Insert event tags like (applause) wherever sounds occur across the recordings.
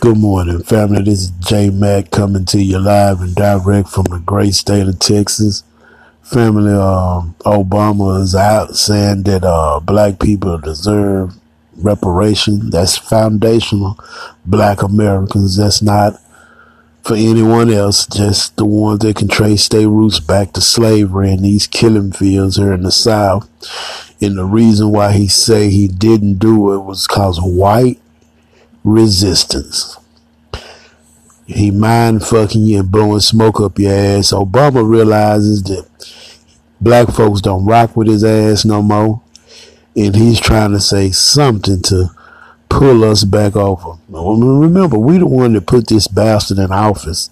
Good morning, family. This is J Mac coming to you live and direct from the great state of Texas. Family, um, Obama is out saying that uh, black people deserve reparation. That's foundational. Black Americans. That's not for anyone else. Just the ones that can trace their roots back to slavery in these killing fields here in the South. And the reason why he say he didn't do it was cause white resistance. He mind fucking you and blowing smoke up your ass. Obama realizes that black folks don't rock with his ass no more. And he's trying to say something to pull us back over. Remember, we the one that put this bastard in office.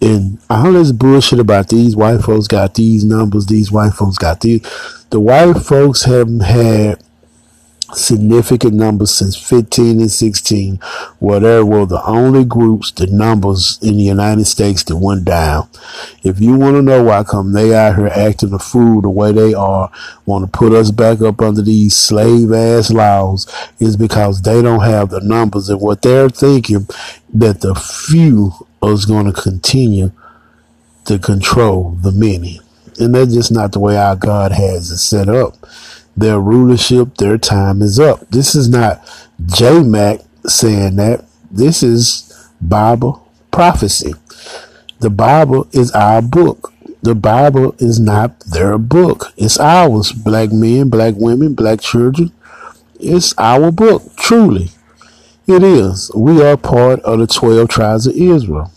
And all this bullshit about these white folks got these numbers, these white folks got these. The white folks haven't had significant numbers since 15 and 16, where there were the only groups, the numbers in the United States that went down. If you want to know why come they out here acting a fool the way they are, want to put us back up under these slave ass laws, is because they don't have the numbers and what they're thinking that the few is going to continue to control the many. And that's just not the way our God has it set up their rulership, their time is up. This is not J Mac saying that. This is Bible prophecy. The Bible is our book. The Bible is not their book. It's ours. Black men, black women, black children. It's our book, truly. It is. We are part of the 12 tribes of Israel.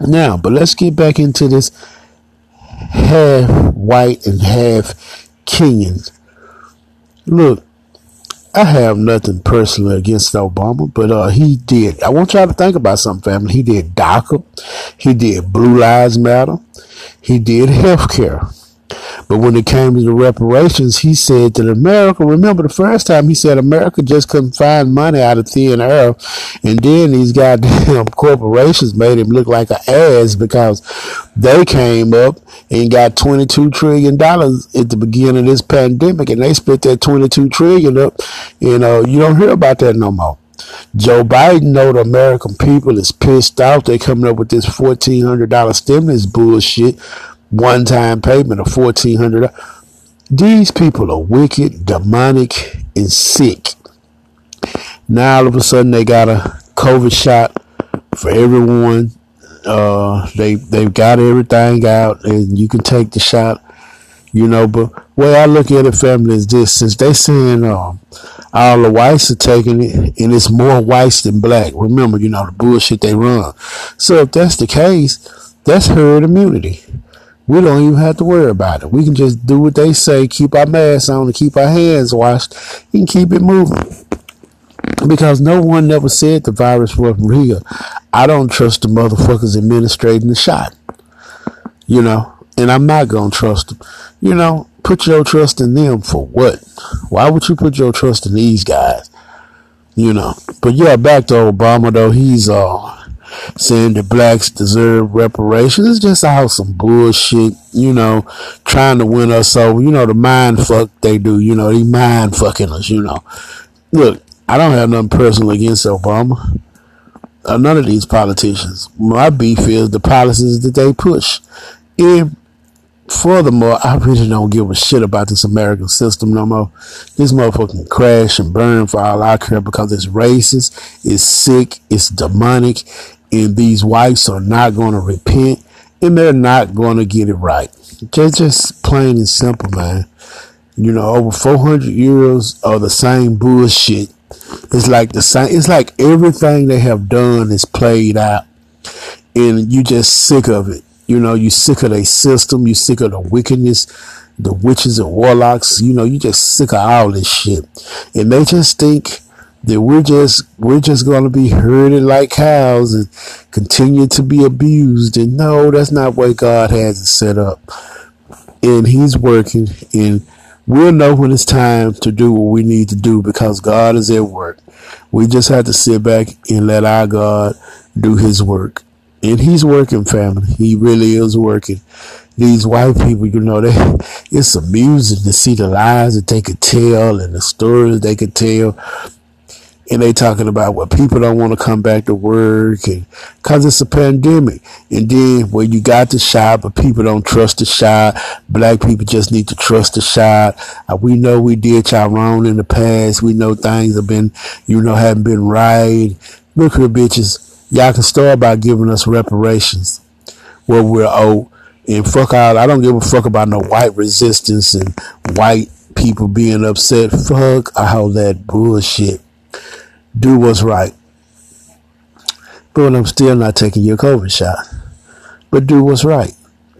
Now, but let's get back into this half white and half Kenyan Look, I have nothing personally against Obama, but uh, he did. I want y'all to think about something, family. He did DACA, he did Blue Lives Matter, he did health care. But when it came to the reparations, he said that America, remember the first time he said America just couldn't find money out of thin air. And then these goddamn (laughs) corporations made him look like an ass because they came up and got $22 trillion at the beginning of this pandemic and they spent that 22 trillion up. You uh, know, you don't hear about that no more. Joe Biden know the American people is pissed off. They coming up with this $1,400 stimulus bullshit one time payment of $1,400. These people are wicked, demonic, and sick. Now all of a sudden they got a COVID shot for everyone. Uh, they they've got everything out, and you can take the shot. You know, but way I look at it, family, is this: since they saying um, all the whites are taking it, and it's more whites than black. Remember, you know the bullshit they run. So if that's the case, that's herd immunity. We don't even have to worry about it. We can just do what they say, keep our masks on, and keep our hands washed, and keep it moving. Because no one never said the virus was real. I don't trust the motherfuckers administrating the shot. You know, and I'm not gonna trust them. You know, put your trust in them for what? Why would you put your trust in these guys? You know. But yeah, back to Obama though, he's uh saying that blacks deserve reparations. It's just all some bullshit, you know, trying to win us over. You know, the mind fuck they do, you know, they mind fucking us, you know. Look, I don't have nothing personal against Obama. Uh, none of these politicians. My beef is the policies that they push. And furthermore, I really don't give a shit about this American system no more. This motherfucking crash and burn for all I care because it's racist, it's sick, it's demonic, and these whites are not going to repent and they're not going to get it right. Just, just plain and simple, man. You know, over 400 years of the same bullshit. It's like the same, it's like everything they have done is played out and you just sick of it. You know, you sick of their system, you sick of the wickedness, the witches and warlocks, you know, you just sick of all this shit. And they just think that we're just we're just going to be herded like cows and continue to be abused. And no that's not what god has it set up. And he's working and we'll know when it's time to do what we need to do because god is at work. We just have to sit back and let our god do his work. And he's working family. He really is working. These white people, you know, they it's amusing to see the lies that they could tell and the stories they could tell and they talking about what people don't want to come back to work and cause it's a pandemic. And then when you got the shot, but people don't trust the shot. Black people just need to trust the shot. Uh, we know we did y'all wrong in the past. We know things have been, you know, haven't been right. Look here, bitches. Y'all can start by giving us reparations where we're owed. And fuck out. I don't give a fuck about no white resistance and white people being upset. Fuck all that bullshit do what's right. But I'm still not taking your COVID shot. But do what's right.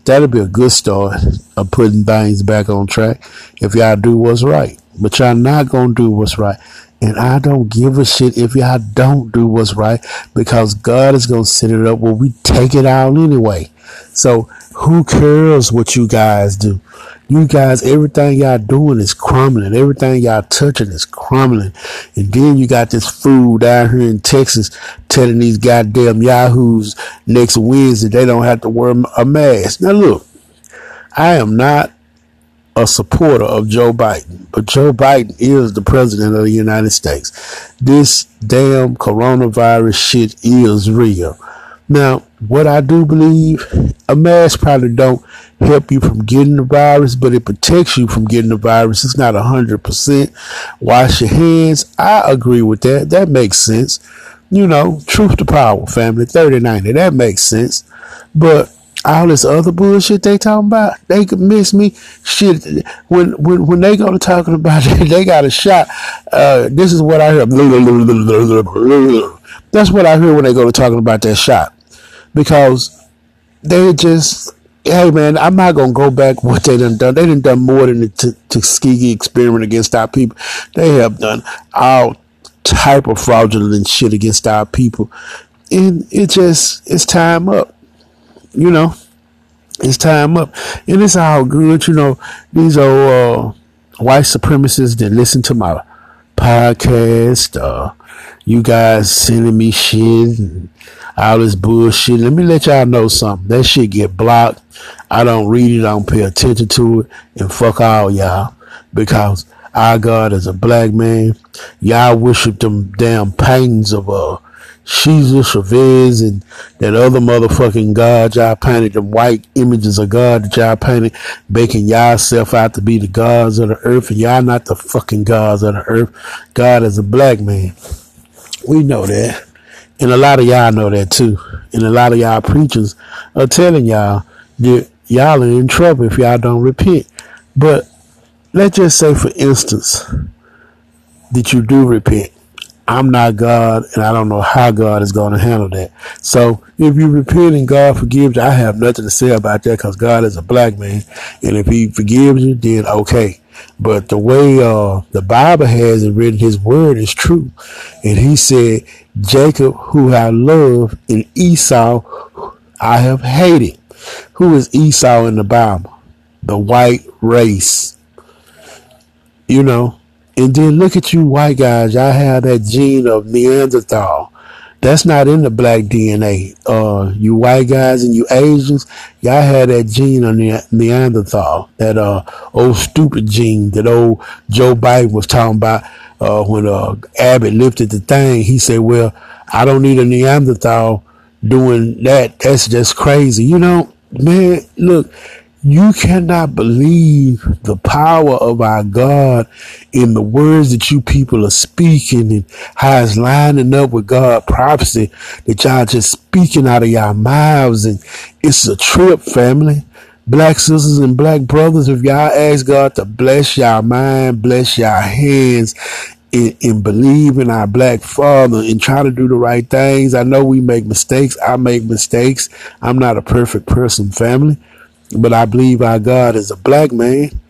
That'll be a good start of putting things back on track if y'all do what's right. But y'all not gonna do what's right. And I don't give a shit if y'all don't do what's right because God is gonna set it up where we take it out anyway. So who cares what you guys do? You guys, everything y'all doing is crumbling. Everything y'all touching is crumbling. And then you got this fool down here in Texas telling these goddamn yahoos next Wednesday they don't have to wear a mask. Now look, I am not a supporter of Joe Biden, but Joe Biden is the president of the United States. This damn coronavirus shit is real. Now, what I do believe, a mask probably don't help you from getting the virus, but it protects you from getting the virus. It's not a hundred percent. Wash your hands. I agree with that. That makes sense. You know, truth to power, family, 3090. That makes sense. But all this other bullshit they talking about, they could miss me. Shit, when when when they go to talking about (laughs) it, they got a shot. Uh, this is what I hear. (laughs) That's what I hear when they go to talking about that shot because they just hey man, I'm not gonna go back what they done done. They done done more than the t- Tuskegee experiment against our people. They have done all type of fraudulent shit against our people, and it just it's time up. You know, it's time up, and it's all good. You know, these are uh, white supremacists that listen to my podcast. Uh, you guys sending me shit. And, all this bullshit. Let me let y'all know something. That shit get blocked. I don't read it. I don't pay attention to it. And fuck all y'all. Because our God is a black man. Y'all worship them damn paintings of, uh, Jesus, Chavez, and that other motherfucking God y'all painted, them white images of God that y'all painted, making y'all out to be the gods of the earth, and y'all not the fucking gods of the earth. God is a black man. We know that. And a lot of y'all know that too. And a lot of y'all preachers are telling y'all that y'all are in trouble if y'all don't repent. But let's just say, for instance, that you do repent. I'm not God, and I don't know how God is going to handle that. So if you repent and God forgives you, I have nothing to say about that because God is a black man. And if he forgives you, then okay. But the way uh, the Bible has it written, his word is true. And he said, Jacob, who I love, and Esau, I have hated. Who is Esau in the Bible? The white race. You know, and then look at you white guys. Y'all have that gene of Neanderthal. That's not in the black DNA. Uh, you white guys and you Asians, y'all had that gene on the Neanderthal, that uh old stupid gene that old Joe Biden was talking about. Uh, when uh Abbott lifted the thing, he said, "Well, I don't need a Neanderthal doing that. That's just crazy." You know, man. Look, you cannot believe the power of our God in the words that you people are speaking and how it's lining up with God prophecy that y'all just speaking out of your mouths. And it's a trip, family. Black sisters and black brothers, if y'all ask God to bless y'all mind, bless y'all hands, and, and, believe in our black father and try to do the right things. I know we make mistakes. I make mistakes. I'm not a perfect person, family. But I believe our God is a black man.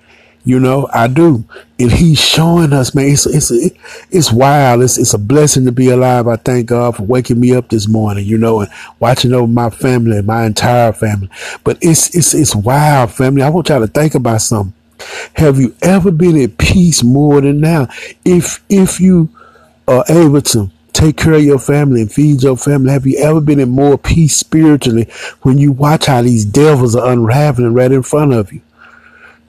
You know, I do. And he's showing us, man, it's, it's, it's wild. It's, it's a blessing to be alive. I thank God for waking me up this morning, you know, and watching over my family, my entire family. But it's, it's, it's wild, family. I want y'all to think about something. Have you ever been at peace more than now? If, if you are able to take care of your family and feed your family? Have you ever been in more peace spiritually when you watch how these devils are unraveling right in front of you?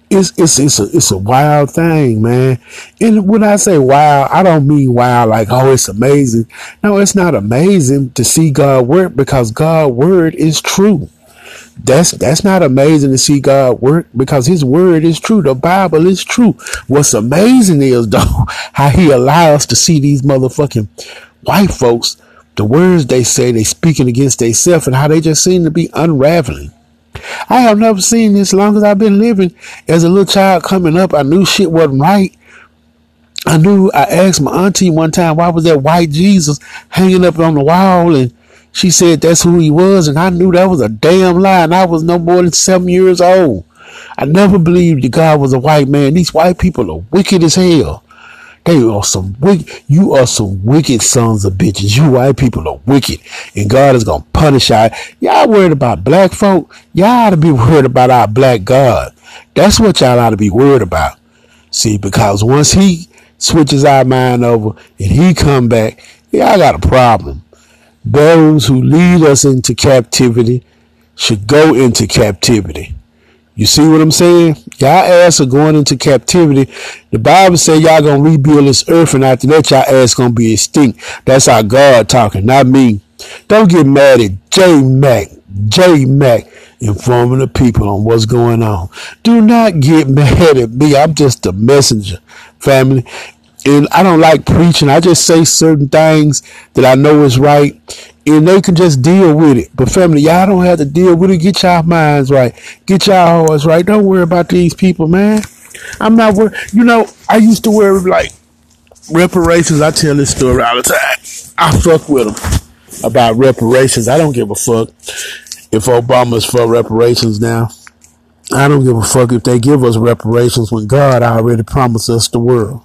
it's it's it's a it's a wild thing, man. And when I say wild, I don't mean wild like oh it's amazing. No, it's not amazing to see God work because God's word is true. That's that's not amazing to see God work because His word is true. The Bible is true. What's amazing is though (laughs) how He allows us to see these motherfucking white folks, the words they say they speaking against themselves, and how they just seem to be unraveling. I have never seen this long as I've been living. As a little child coming up, I knew shit wasn't right. I knew I asked my auntie one time why was that white Jesus hanging up on the wall and she said that's who he was and I knew that was a damn lie and I was no more than seven years old. I never believed that God was a white man. These white people are wicked as hell. They are some wicked. You are some wicked sons of bitches. You white people are wicked, and God is gonna punish y'all. Y'all worried about black folk? Y'all ought to be (laughs) worried about our black God. That's what y'all ought to be worried about. See, because once He switches our mind over and He come back, y'all got a problem. Those who lead us into captivity should go into captivity. You see what I'm saying? Y'all ass are going into captivity. The Bible say y'all gonna rebuild this earth, and after that, y'all ass gonna be extinct. That's our God talking, not me. Don't get mad at J Mac. J Mac informing the people on what's going on. Do not get (laughs) mad at me. I'm just a messenger, family and I don't like preaching. I just say certain things that I know is right, and they can just deal with it. But family, y'all don't have to deal with it. Get y'all minds right. Get y'all hearts right. Don't worry about these people, man. I'm not worried. You know, I used to worry like reparations. I tell this story all the time. I fuck with them about reparations. I don't give a fuck if Obama's for reparations now. I don't give a fuck if they give us reparations when God already promised us the world.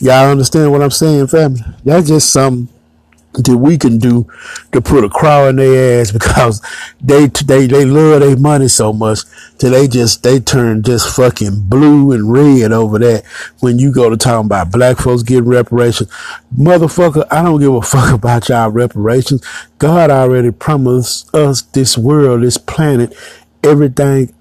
Y'all understand what I'm saying, family? That's just something that we can do to put a crow in their ass (laughs) because they they they love their money so much till they just they turn just fucking blue and red over that when you go to talking about black folks getting reparations. Motherfucker, I don't give a (laughs) fuck about y'all reparations. God already promised us this world, this planet, everything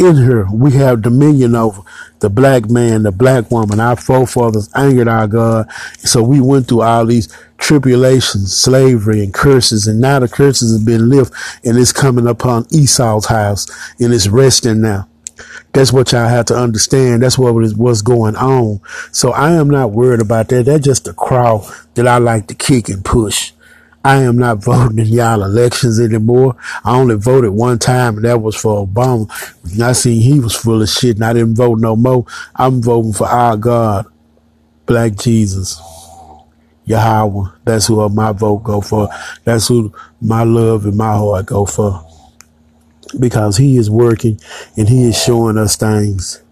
in her we have dominion over the black man, the black woman. Our forefathers angered our God. So we went through all these tribulations, slavery and curses. And now the curses have been lifted and it's coming upon Esau's house and it's resting now. That's what y'all have to understand. That's what is what's going on. So I am not worried about that. That's just a crowd that I like to kick and push. I am not voting in y'all elections anymore. I only voted one time, and that was for Obama. I seen he was full of shit, and I didn't vote no more. I'm voting for our God, Black Jesus, Yahweh. That's who my vote go for. That's who my love and my heart go for. Because he is working, and he is showing us things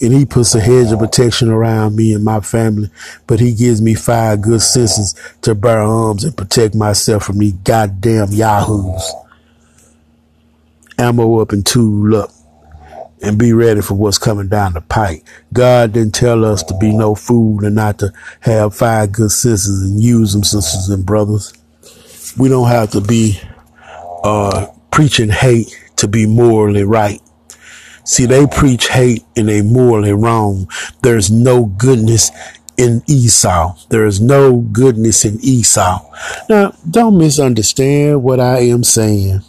and he puts a hedge of protection around me and my family, but he gives me five good senses to bear arms and protect myself from these goddamn yahoos. Ammo up and tool up and be ready for what's coming down the pike. God didn't tell us to be no fool and not to have five good senses and use them, sisters and brothers. We don't have to be uh, preaching hate to be morally right. See, they preach hate and they morally wrong. There's no goodness in Esau. There is no goodness in Esau. Now, don't misunderstand what I am saying.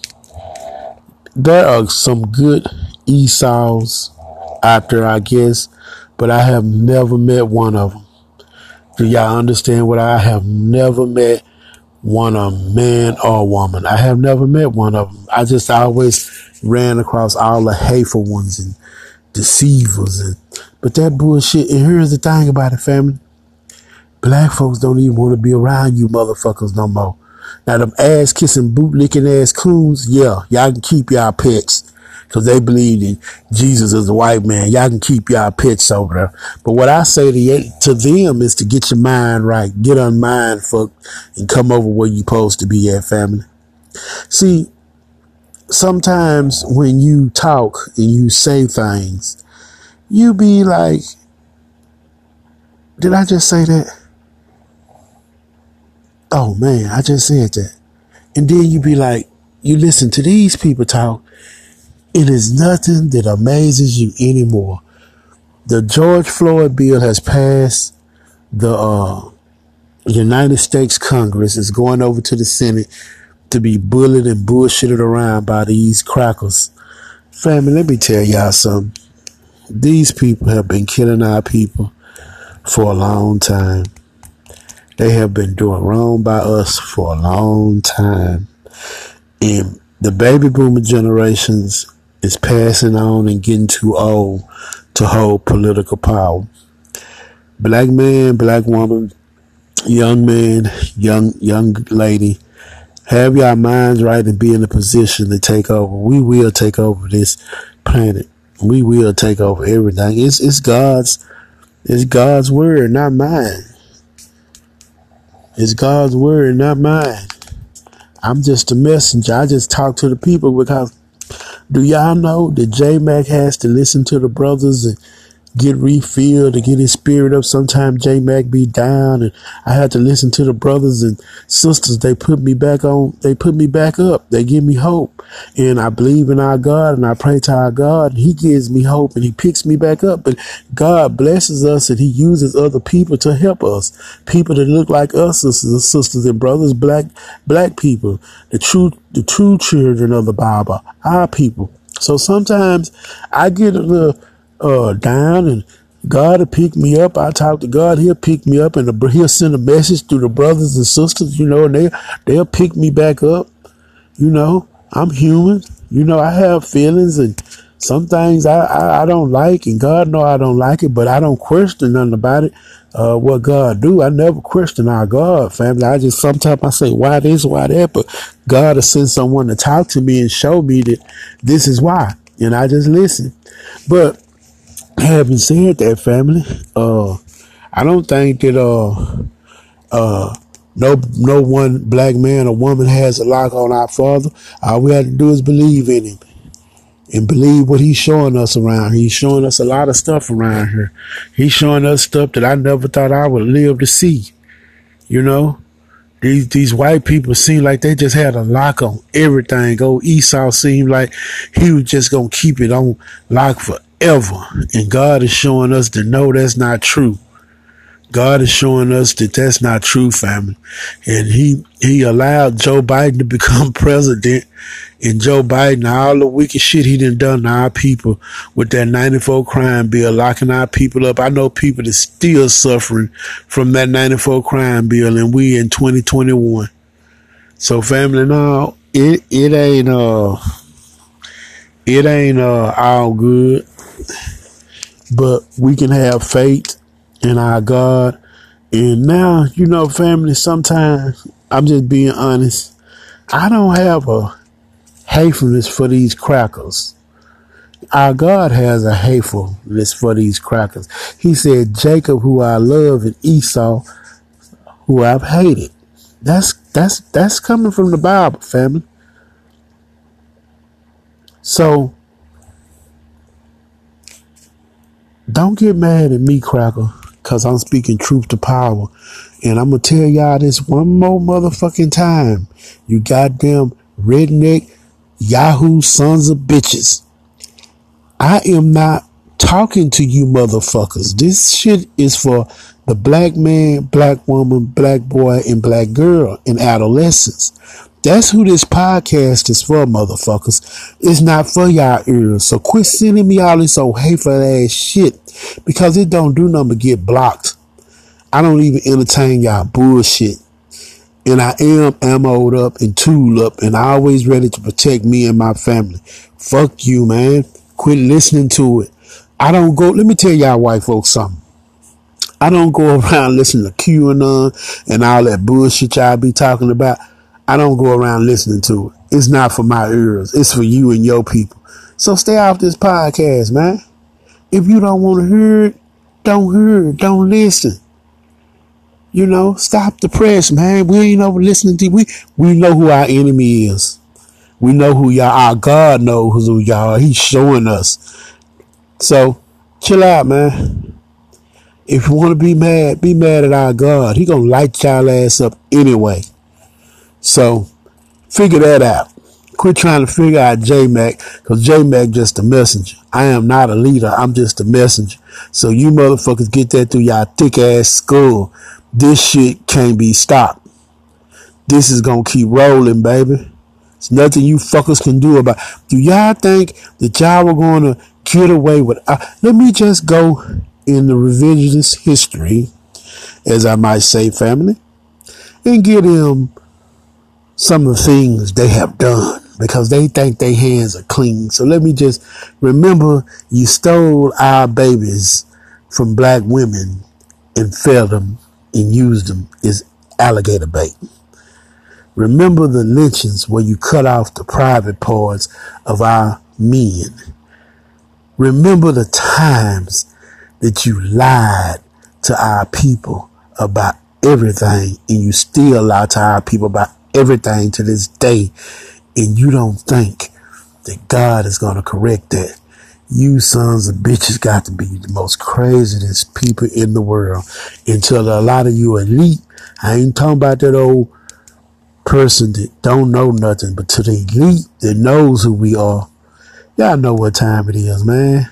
There are some good Esau's out there, I guess, but I have never met one of them. Do y'all understand what I have never met one a man or woman? I have never met one of them. I just always ran across all the hateful ones and deceivers and but that bullshit and here's the thing about it family black folks don't even want to be around you motherfuckers no more now them ass kissing boot licking ass coons yeah y'all can keep y'all pets because they believe in Jesus as a white man. Y'all can keep y'all pets over there. But what I say to, to them is to get your mind right, get unmind fuck, and come over where you supposed to be at, family. See, sometimes when you talk and you say things, you be like, did I just say that? Oh man, I just said that. And then you be like, you listen to these people talk, it is nothing that amazes you anymore the George Floyd bill has passed the uh, United States Congress. is going over to the Senate to be bullied and bullshitted around by these crackers. Family, let me tell y'all something. These people have been killing our people for a long time. They have been doing wrong by us for a long time. And the baby boomer generations is passing on and getting too old to hold political power. Black man, black woman, young man, young young lady, have your minds right and be in a position to take over. We will take over this planet. We will take over everything. It's it's God's it's God's word, not mine. It's God's word, not mine. I'm just a messenger. I just talk to the people because do y'all know that J Mac has to listen to the brothers and get refilled and get his spirit up. Sometimes J Mac be down and I had to listen to the brothers and sisters. They put me back on, they put me back up. They give me hope. And I believe in our God and I pray to our God and he gives me hope and he picks me back up. But God blesses us and he uses other people to help us. People that look like us, sisters, sisters and brothers, black, black people, the true, the true children of the Bible, our people. So sometimes I get a little, uh, down and God will pick me up. I talk to God. He'll pick me up and he'll send a message to the brothers and sisters, you know, and they, they'll pick me back up. You know, I'm human. You know, I have feelings and some things I, I, I don't like and God know I don't like it, but I don't question nothing about it. Uh, what God do. I never question our God, family. I just sometimes I say, why this, why that, but God will send someone to talk to me and show me that this is why. And I just listen. But having said that, family, uh, I don't think that uh, uh, no no one black man or woman has a lock on our Father. All we have to do is believe in Him and believe what He's showing us around. He's showing us a lot of stuff around here. He's showing us stuff that I never thought I would live to see. You know, these these white people seem like they just had a lock on everything. Old Esau seemed like he was just gonna keep it on lock for ever. And God is showing us to know that's not true. God is showing us that that's not true, family. And he, he allowed Joe Biden to (laughs) become president and Joe Biden, all the wicked shit he done done to our people with that 94 crime bill, locking our people up. I know people that still suffering from that 94 crime bill and we in 2021. So family, now it, it ain't, uh, it ain't, uh, all good but we can have faith in our God. And now, you know, family, sometimes I'm just being honest. I don't have a hatefulness for these crackers. Our God has a hatefulness for these crackers. He said, Jacob, who I love, and Esau, who I've hated. That's that's that's coming from the Bible, family. So Don't get mad at me, Cracker, because I'm speaking truth to power. And I'm going to tell y'all this one more motherfucking time. You goddamn redneck Yahoo sons of bitches. I am not talking to you motherfuckers. This shit is for the black man, black woman, black boy, and black girl in adolescence. That's who this podcast is for, motherfuckers. It's not for y'all ears. So quit sending me all this old hateful ass shit because it don't do nothing but get blocked. I don't even entertain y'all bullshit. And I am ammoed up and tooled up and always ready to protect me and my family. Fuck you, man. Quit listening to it. I don't go, let me tell y'all white folks something. I don't go (laughs) around listening to QAnon and all that bullshit y'all be talking about. I don't go around listening to it. It's not for my ears. It's for you and your people. So stay off this podcast, man. If you don't want to hear it, don't hear it. Don't listen. You know, stop the press, man. We ain't over listening to we we know who our enemy is. We know who y'all our God knows who y'all are. He's showing us. So chill out, man. If you want to be mad, be mad at our God. He gonna light y'all ass up anyway. So figure that out. Quit trying to figure out J Mac, because J Mac just a messenger. I am not a leader. I'm just a messenger. So you motherfuckers get that through y'all thick ass skull. This shit can't be stopped. This is gonna keep rolling, baby. It's nothing you fuckers can do about. Do y'all think that y'all were gonna get away with? Uh, let me just go in the revisionist history, as I might say, family, and get them some of the things they have done because they think their hands are clean. So let me just remember you stole our babies from black women and fed them and used them as alligator bait. Remember the lynchings where you cut off the private parts of our men. Remember the times that you lied to our people about everything and you still lie to our people about everything to this day and you don't think that God is going to correct that. You sons of bitches got to be the most craziest people in the world until a lot of you elite. I ain't talking about that old person that don't know nothing, but to the elite that knows who we are, y'all know what time it is, man.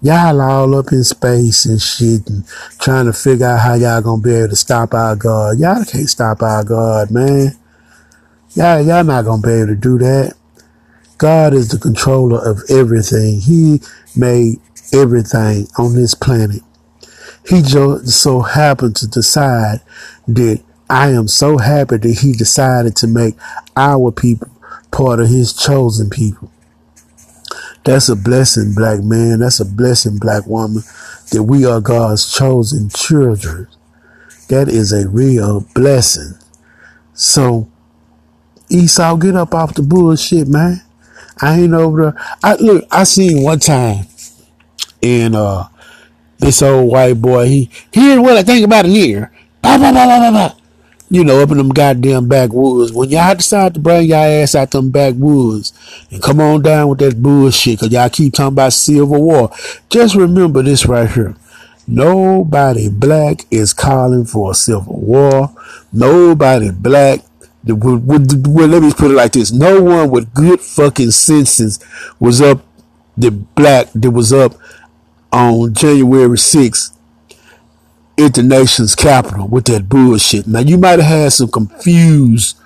Y'all all up in space and shit and trying to figure out how y'all gonna be able to stop our God. Y'all can't stop our God, man. Y'all, y'all not gonna be able to do that. God is the controller of everything. He made everything on this planet. He just so happened to decide that I am so happy that he decided to make our people part of his chosen people. That's a blessing, black man. That's a blessing, black woman, that we are God's chosen children. That is a real blessing. So, Esau, get up off the bullshit, man. I ain't over there. I look, I seen one time in uh this old white boy, he here's what I think about it here. Bah, bah, bah, you know, up in them goddamn backwoods. When y'all decide to bring y'all ass out them backwoods and come on down with that bullshit, cause y'all keep talking about Civil War, just remember this right here. Nobody black is calling for a civil war. Nobody black. Let me put it like this: No one with good fucking senses was up. The black that was up on January 6th at the nation's capital with that bullshit. Now you might have had some confused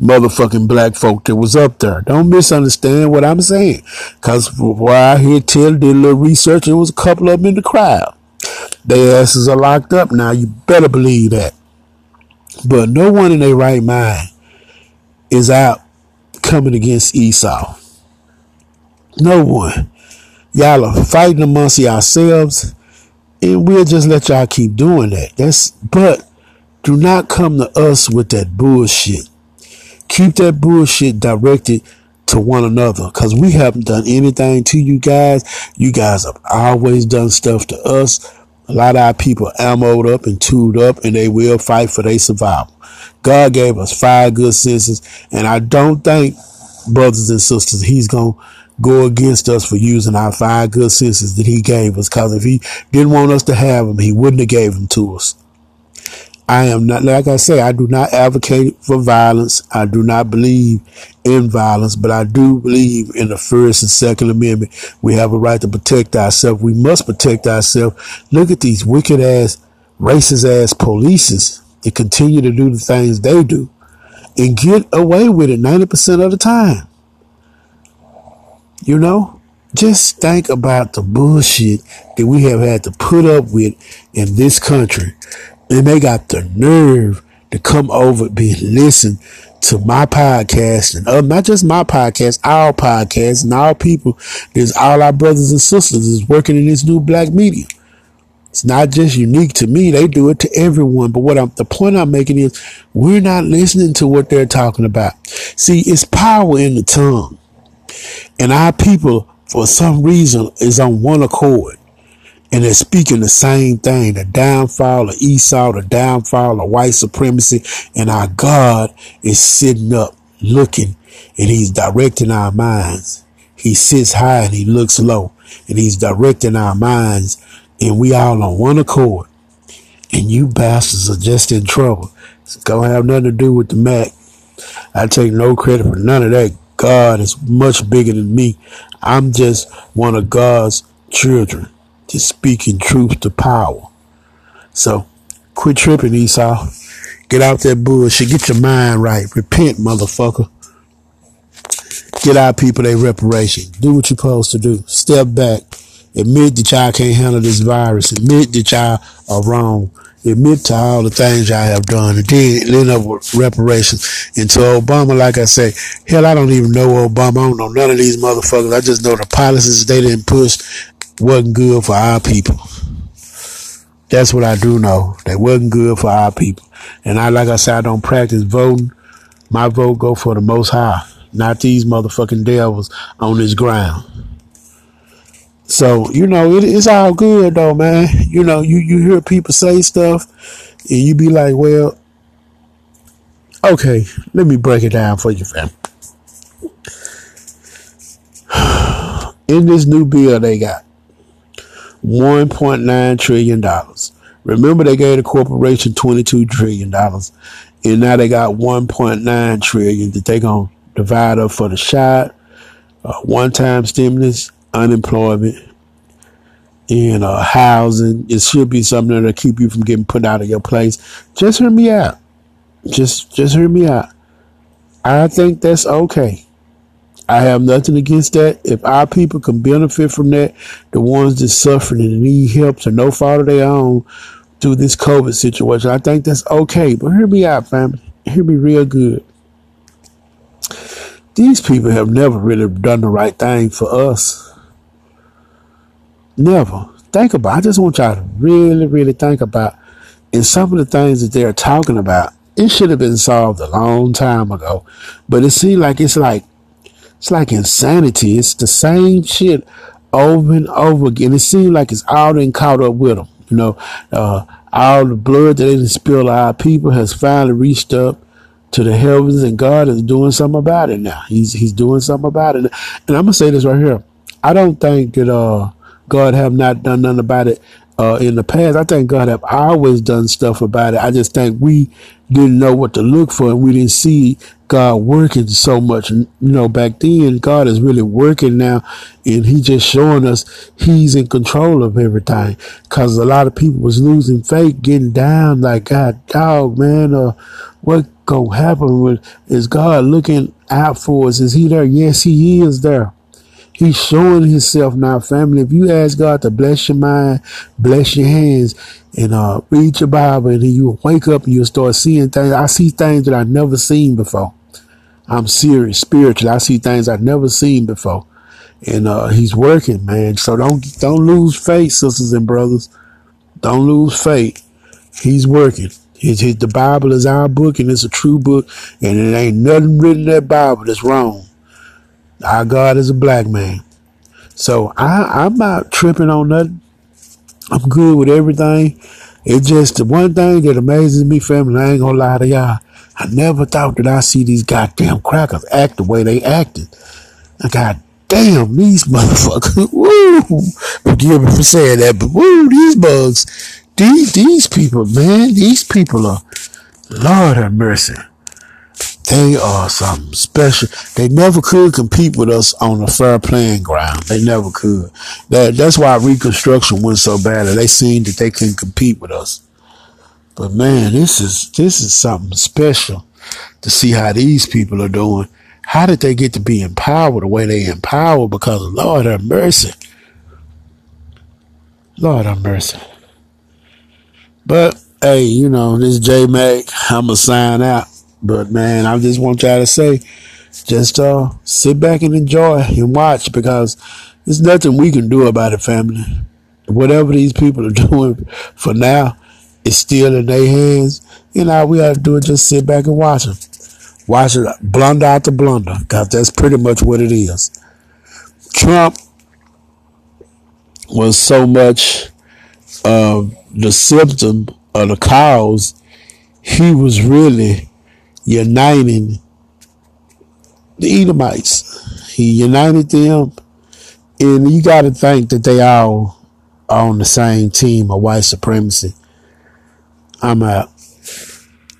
motherfucking black folk that was up there. Don't misunderstand what I'm saying. Cause why I hear tell did a little research, there was a couple of them in the crowd. Their asses are locked up now. You better believe that. But no one in their right mind is out coming against Esau. No one. Y'all are fighting amongst yourselves and we'll just let y'all keep doing that. That's but do not come to us with that bullshit. Keep that bullshit directed to one another because we haven't done anything to you guys. You guys have always done stuff to us. A lot of our people ammoed up and tooled up and they will fight for their survival. God gave us five good senses and I don't think brothers and sisters, he's going to go against us for using our five good senses that he gave us. Cause if he didn't want us to have them, he wouldn't have gave them to us. I am not, like I say, I do not advocate for violence. I do not believe in violence, but I do believe in the first and second amendment. We have a right to protect ourselves. We must protect ourselves. Look at these wicked ass, racist ass polices that continue to do the things they do and get away with it 90% of the time. You know, just think about the bullshit that we have had to put up with in this country. And they got the nerve to come over and listen to my podcast and uh, not just my podcast, our podcast and our people. There's all our brothers and sisters is working in this new black media. It's not just unique to me. They do it to everyone. But what I'm, the point I'm making is we're not listening to what they're talking about. See, it's power in the tongue. And our people, for some reason, is on one accord. And they're speaking the same thing the downfall of Esau, the downfall of white supremacy. And our God is sitting up looking and he's directing our minds. He sits high and he looks low and he's directing our minds. And we all on one accord. And you bastards are just in trouble. It's gonna have nothing to do with the Mac. I take no credit for none of that God is much bigger than me. I'm just one of God's children, just speaking truth to power. So quit tripping, Esau. Get out that bullshit. Get your mind right. Repent, motherfucker. Get our people their reparation. Do what you're supposed to do. Step back. Admit that y'all can't handle this virus. Admit that y'all are wrong. Admit to all the things y'all have done. And then end up with reparations. And to Obama, like I say, hell, I don't even know Obama. I don't know none of these motherfuckers. I just know the policies they didn't push wasn't good for our people. That's what I do know. That wasn't good for our people. And I, like I said, I don't practice voting. My vote go for the most high not these motherfucking devils on this ground. So, you know, it, it's all good though, man. You know, you, you hear people say stuff and you be like, well, okay, let me break it down for you, fam. (sighs) In this new bill they got $1.9 trillion. Remember they gave the corporation $22 trillion. And now they got 1.9 trillion to take on divide up for the shot, uh, one-time stimulus, unemployment, and uh, housing. It should be something that'll keep you from getting put out of your place. Just hear me out. Just, just hear me out. I think that's okay. I have nothing against that. If our people can benefit from that, the ones that suffering and need help to no fault of their own through this COVID situation, I think that's okay. But hear me out, family. Hear me real good these people have never really done the right thing for us. Never. Think about. I just want y'all to really, really think about. And some of the things that they're talking about, it should have been solved a long time ago. But it seems like it's like it's like insanity. It's the same shit over and over again. It seems like it's all been caught up with them. You know, uh, all the blood that they didn't spill our people has finally reached up to the heavens, and God is doing something about it now. He's He's doing something about it. And I'm gonna say this right here. I don't think that uh, God have not done nothing about it uh, in the past. I thank God have always done stuff about it. I just think we didn't know what to look for, and we didn't see God working so much. You know, back then, God is really working now, and He just showing us He's in control of everything. Cause a lot of people was losing faith, getting down, like God, dog, man, uh, what gonna happen with is God looking out for us? Is He there? Yes, He is there. He's showing Himself now, family. If you ask God to bless your mind, bless your hands, and uh, read your Bible, and then you wake up and you'll start seeing things. I see things that I've never seen before. I'm serious, spiritually. I see things I've never seen before, and uh, He's working, man. So don't don't lose faith, sisters and brothers. Don't lose faith. He's working. His, his, the Bible is our book and it's a true book and it ain't nothing written in that Bible that's wrong. Our God is a black man. So I, I'm not tripping on nothing. I'm good with everything. It's just the one thing that amazes me, family. I ain't gonna lie to y'all. I never thought that I see these goddamn crackers act the way they acted. I God damn, these motherfuckers. (laughs) Woo! Forgive me for saying that, but woo, these bugs these, these people, man, these people are, Lord have mercy. They are something special. They never could compete with us on a fair playing ground. They never could. That, that's why Reconstruction went so bad. They seen that they couldn't compete with us. But man, this is, this is something special to see how these people are doing. How did they get to be empowered the way they empower? Because Lord have mercy. Lord have mercy. But hey, you know, this J Mac, I'ma sign out. But man, I just want y'all to say, just uh sit back and enjoy and watch because there's nothing we can do about it, family. Whatever these people are (laughs) doing for now is still in their hands. And all we have to do is just sit back and watch them. Watch it blunder after blunder, because that's pretty much what it is. Trump was so much of the symptom or the cause, he was really uniting the Edomites. He united them, and you got to think that they all are on the same team of white supremacy. I'm out.